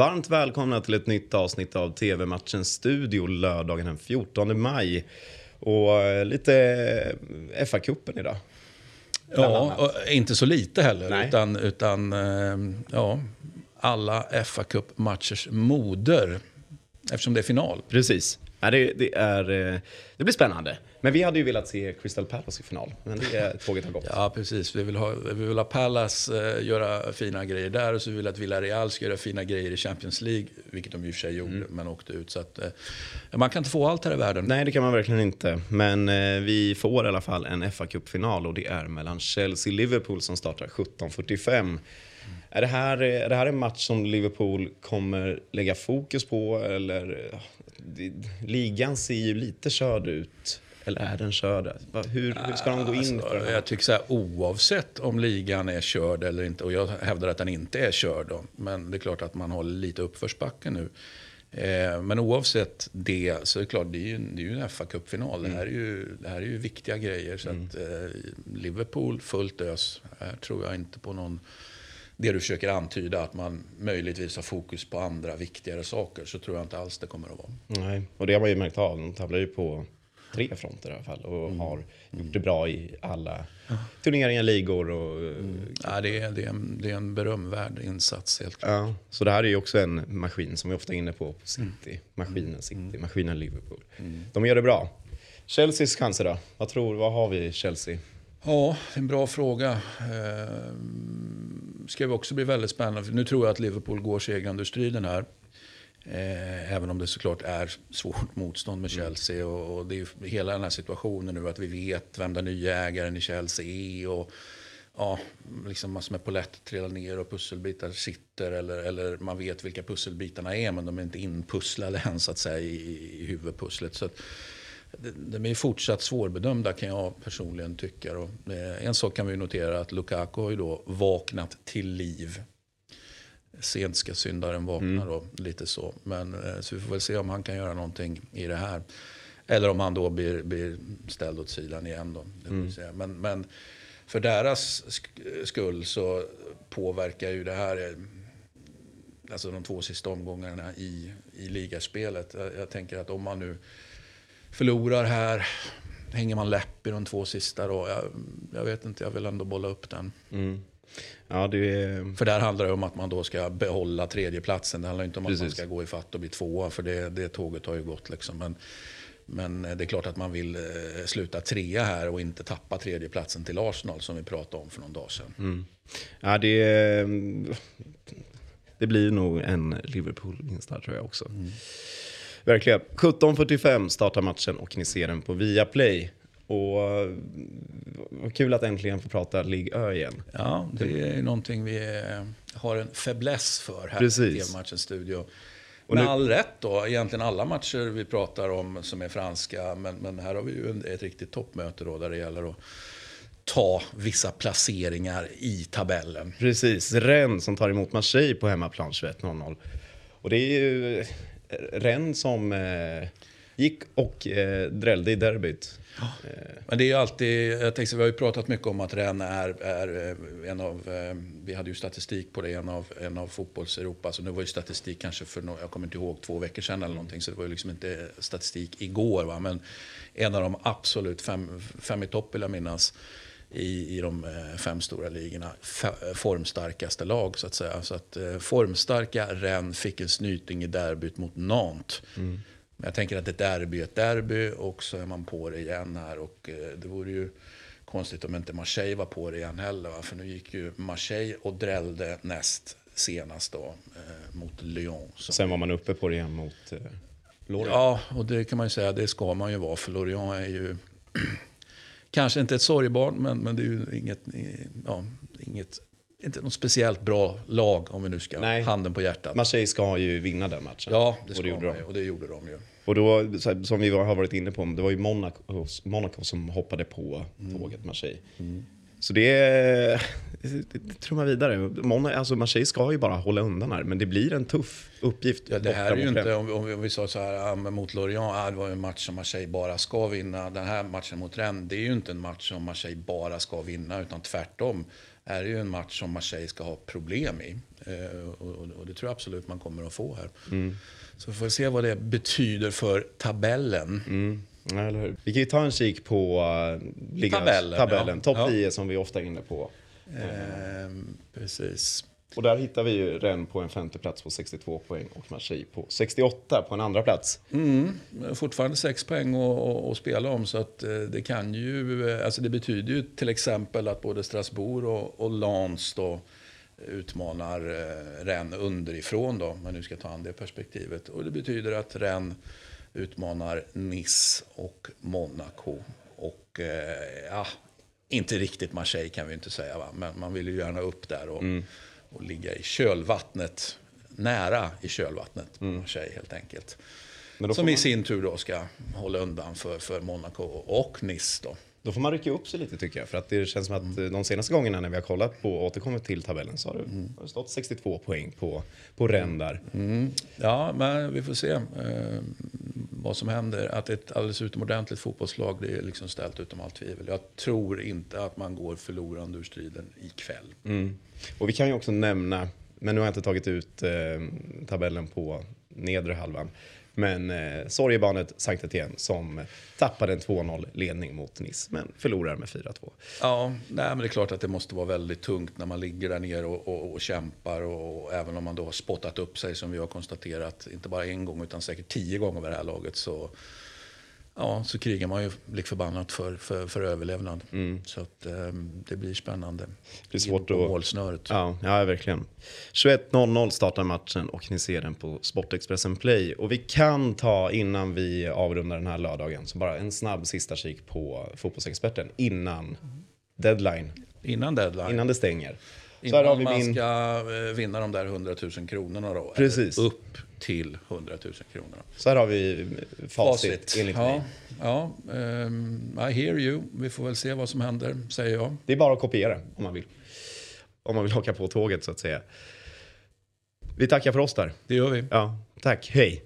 Varmt välkomna till ett nytt avsnitt av TV-matchens studio lördagen den 14 maj. Och eh, lite eh, FA-cupen idag. Ja, och inte så lite heller. Nej. Utan, utan eh, ja, alla fa Cup-matchers moder. Eftersom det är final. Precis. Ja, det, det, är, eh, det blir spännande. Men vi hade ju velat se Crystal Palace i final. Men det tåget har gått. Ja, precis. Vi vill ha, vi vill ha Palace eh, göra fina grejer där och så vill vi att Villarreal ska göra fina grejer i Champions League. Vilket de i och för sig gjorde, men åkte ut. Så att, eh, man kan inte få allt här i världen. Nej, det kan man verkligen inte. Men eh, vi får i alla fall en fa Cup-final och det är mellan Chelsea-Liverpool som startar 17.45. Är, det här, är det här en match som Liverpool kommer lägga fokus på? Eller, ligan ser ju lite körd ut. Eller är den körd? Hur, hur ska de gå in Alltså, för det jag tycker så här, oavsett om ligan är körd eller inte, och jag hävdar att den inte är körd, då, men det är klart att man håller lite uppförsbacke nu. Eh, men oavsett det så är det klart, det är ju, det är ju en fa Cup-final. Det, här är ju, det här är ju viktiga grejer. Så att, eh, Liverpool, fullt ös. Här tror jag inte på någon... Det du försöker antyda, att man möjligtvis har fokus på andra viktigare saker, så tror jag inte alls det kommer att vara. Nej, och det har man ju märkt av. De tävlar ju på tre fronter i alla fall och har gjort det bra i alla turneringar, ligor och... Ja, det, är, det, är en, det är en berömvärd insats helt klart. Ja, så det här är ju också en maskin som vi ofta är inne på, på City. Maskinen City, maskinen Liverpool. De gör det bra. Chelseas chanser då? Vad tror vad har vi i Chelsea? Ja, en bra fråga. Eh, ska ju också bli väldigt spännande. Nu tror jag att Liverpool går segrande ur striden här. Eh, även om det såklart är svårt motstånd med Chelsea. Och, och det är ju hela den här situationen nu att vi vet vem den nya ägaren i Chelsea är. Och, ja, liksom massor med polett trillar ner och pusselbitar sitter. Eller, eller man vet vilka pusselbitarna är men de är inte inpusslade än så att säga i, i huvudpusslet. Så att, de- är fortsatt svårbedömda kan jag personligen tycka. Och, eh, en sak kan vi notera att Lukaku har ju då vaknat till liv. Sent ska syndaren vakna då, lite så. Men, eh, så vi får väl se om han kan göra någonting i det här. Eller om han då blir, blir ställd åt sidan igen då. Se. Men, men för deras sk- skull så påverkar ju det här eh, alltså de två sista omgångarna i, i ligaspelet. Jag, jag tänker att om man nu förlorar här, hänger man läpp i de två sista då? Jag, jag vet inte, jag vill ändå bolla upp den. Ja, det är... För där handlar det om att man då ska behålla tredjeplatsen. Det handlar inte om att man Precis. ska gå i fatt och bli tvåa, för det, det tåget har ju gått. Liksom. Men, men det är klart att man vill eh, sluta trea här och inte tappa tredjeplatsen till Arsenal som vi pratade om för någon dag sedan. Ja, det, det blir nog en Liverpool-vinst tror jag också. Verkligen. 17.45 startar matchen och ni ser den på Viaplay. Och eh, kul att äntligen få prata Ligue Ö igen. Ja, det är någonting vi eh, har en fäbless för här Precis. i TV-matchens studio. Och Med nu- all rätt då, egentligen alla matcher vi pratar om som är franska, men, men här har vi ju ett riktigt toppmöte då där det gäller att ta vissa placeringar i tabellen. Precis, Rennes som tar emot Marseille på hemmaplan 21.00. Och det är ju Rennes som eh, gick och eh, drällde i derbyt. Eh. Men det är ju alltid, jag tänkte, vi har ju pratat mycket om att Rennes är, är eh, en av, eh, vi hade ju statistik på det, en av, en av fotbolls-Europa. Så nu var ju statistik kanske för, jag kommer inte ihåg, två veckor sedan eller någonting. Så det var ju liksom inte statistik igår. Va? Men en av de absolut fem, fem i topp vill jag minnas. I, i de eh, fem stora ligorna. F- formstarkaste lag så att säga. Så att eh, formstarka Rennes fick en snyting i derbyt mot Nantes. Men jag tänker att ett derby är ett derby och så är man på det igen här. Och eh, det vore ju konstigt om inte Marseille var på det igen heller. Va? För nu gick ju Marseille och drällde näst senast då eh, mot Lyon. Så. Sen var man uppe på det igen mot eh, Lorient. Ja, och det kan man ju säga, det ska man ju vara. För Lorient är ju kanske inte ett sorgebarn, men, men det är ju inget, ja, inget, inte något speciellt bra lag om vi nu ska Nej. handen på hjärtat. Marseille ska ju vinna den matchen. Ja, det och ska det gjorde man de. ju, och det gjorde de ju. Och då, som vi har varit inne på, det var ju Monaco, Monaco som hoppade på tåget Marseille. Så det, det, det trummar vidare. Mona, alltså Marseille ska ju bara hålla undan här, men det blir en tuff uppgift. Ja, det här är ju inte, om vi, om vi, om vi sa så här, ja, mot Lorient, ja, det var ju en match som Marseille bara ska vinna. Den här matchen mot Rennes, det är ju inte en match som Marseille bara ska vinna, utan tvärtom. är ju en match som Marseille ska ha problem i. Eh, och, och, det tror jag absolut man kommer att få här. Mm. Så vi får se vad det betyder för tabellen. Mm. Ja? Vi kan ju ta en kik på uh, liga, Tabellen, tabellen. ja. topp Ja. 10 som vi ofta är inne på. Eh, precis. Och där hittar vi ju Rennes på en femte plats på 62 poäng och Marseille på 68 på en andra plats. Mm, fortfarande sex poäng att- spela om så att eh, det kan ju, eh, alltså det betyder ju till exempel att både Strasbourg och, och Lens då utmanar eh, Rennes underifrån då, men nu ska ta an det perspektivet. Och det betyder att Rennes utmanar Nice och Monaco. Och ja, inte riktigt Marseille kan vi inte säga va, men man vill ju gärna upp där och, och ligga i kölvattnet, nära i kölvattnet på Marseille helt enkelt. Som i man, sin tur då ska hålla undan för, för Monaco och Nice då. då får man rycka upp sig lite tycker jag. För att det känns som att eh, de senaste gångerna när vi har kollat på och återkommit till tabellen så har det, har det stått 62 poäng på, på Rennes där. Ja, men vi får se eh, vad som händer. Att ett alldeles utomordentligt fotbollslag det är liksom ställt utom allt tvivel. Jag tror inte att man går förlorande ur striden ikväll. Mm. Och vi kan ju också nämna, men nu har jag inte tagit ut eh, tabellen på nedre halvan. Men eh, sorgebarnet Sankt Etienne som tappade en 2-0 ledning mot Nice, men förlorar med 4-2. Ja, nej, men det är klart att det måste vara väldigt tungt när man ligger där nere och, och, och kämpar. Och, och även om man då har spottat upp sig som vi har konstaterat, inte bara en gång utan säkert tio gånger vid det här laget. Så, ja, så krigar man ju lik förbannat för, för, för överlevnad. Så att, eh, det blir spännande. Mm. Det är svårt In på att- målsnöret. Ja, ja, verkligen. 21.00 startar matchen och ni ser den på Sportexpressen Play. Och vi kan ta, innan vi avrundar den här lördagen, så bara en snabb sista kik på Fotbollsexperten innan deadline, Innan deadline. innan det stänger. Så Innan här har vi man min... ska eh, vinna de där 100 000 kronorna då. Precis. Upp till 100 000 kronor. Så här har vi facit, enligt ja, mig. ja ehm, I hear you. Vi får väl se vad som händer, säger jag. Det är bara att kopiera om man vill. Om man vill haka på tåget så att säga. Vi tackar för oss där. Det gör vi. Ja, tack. Hej.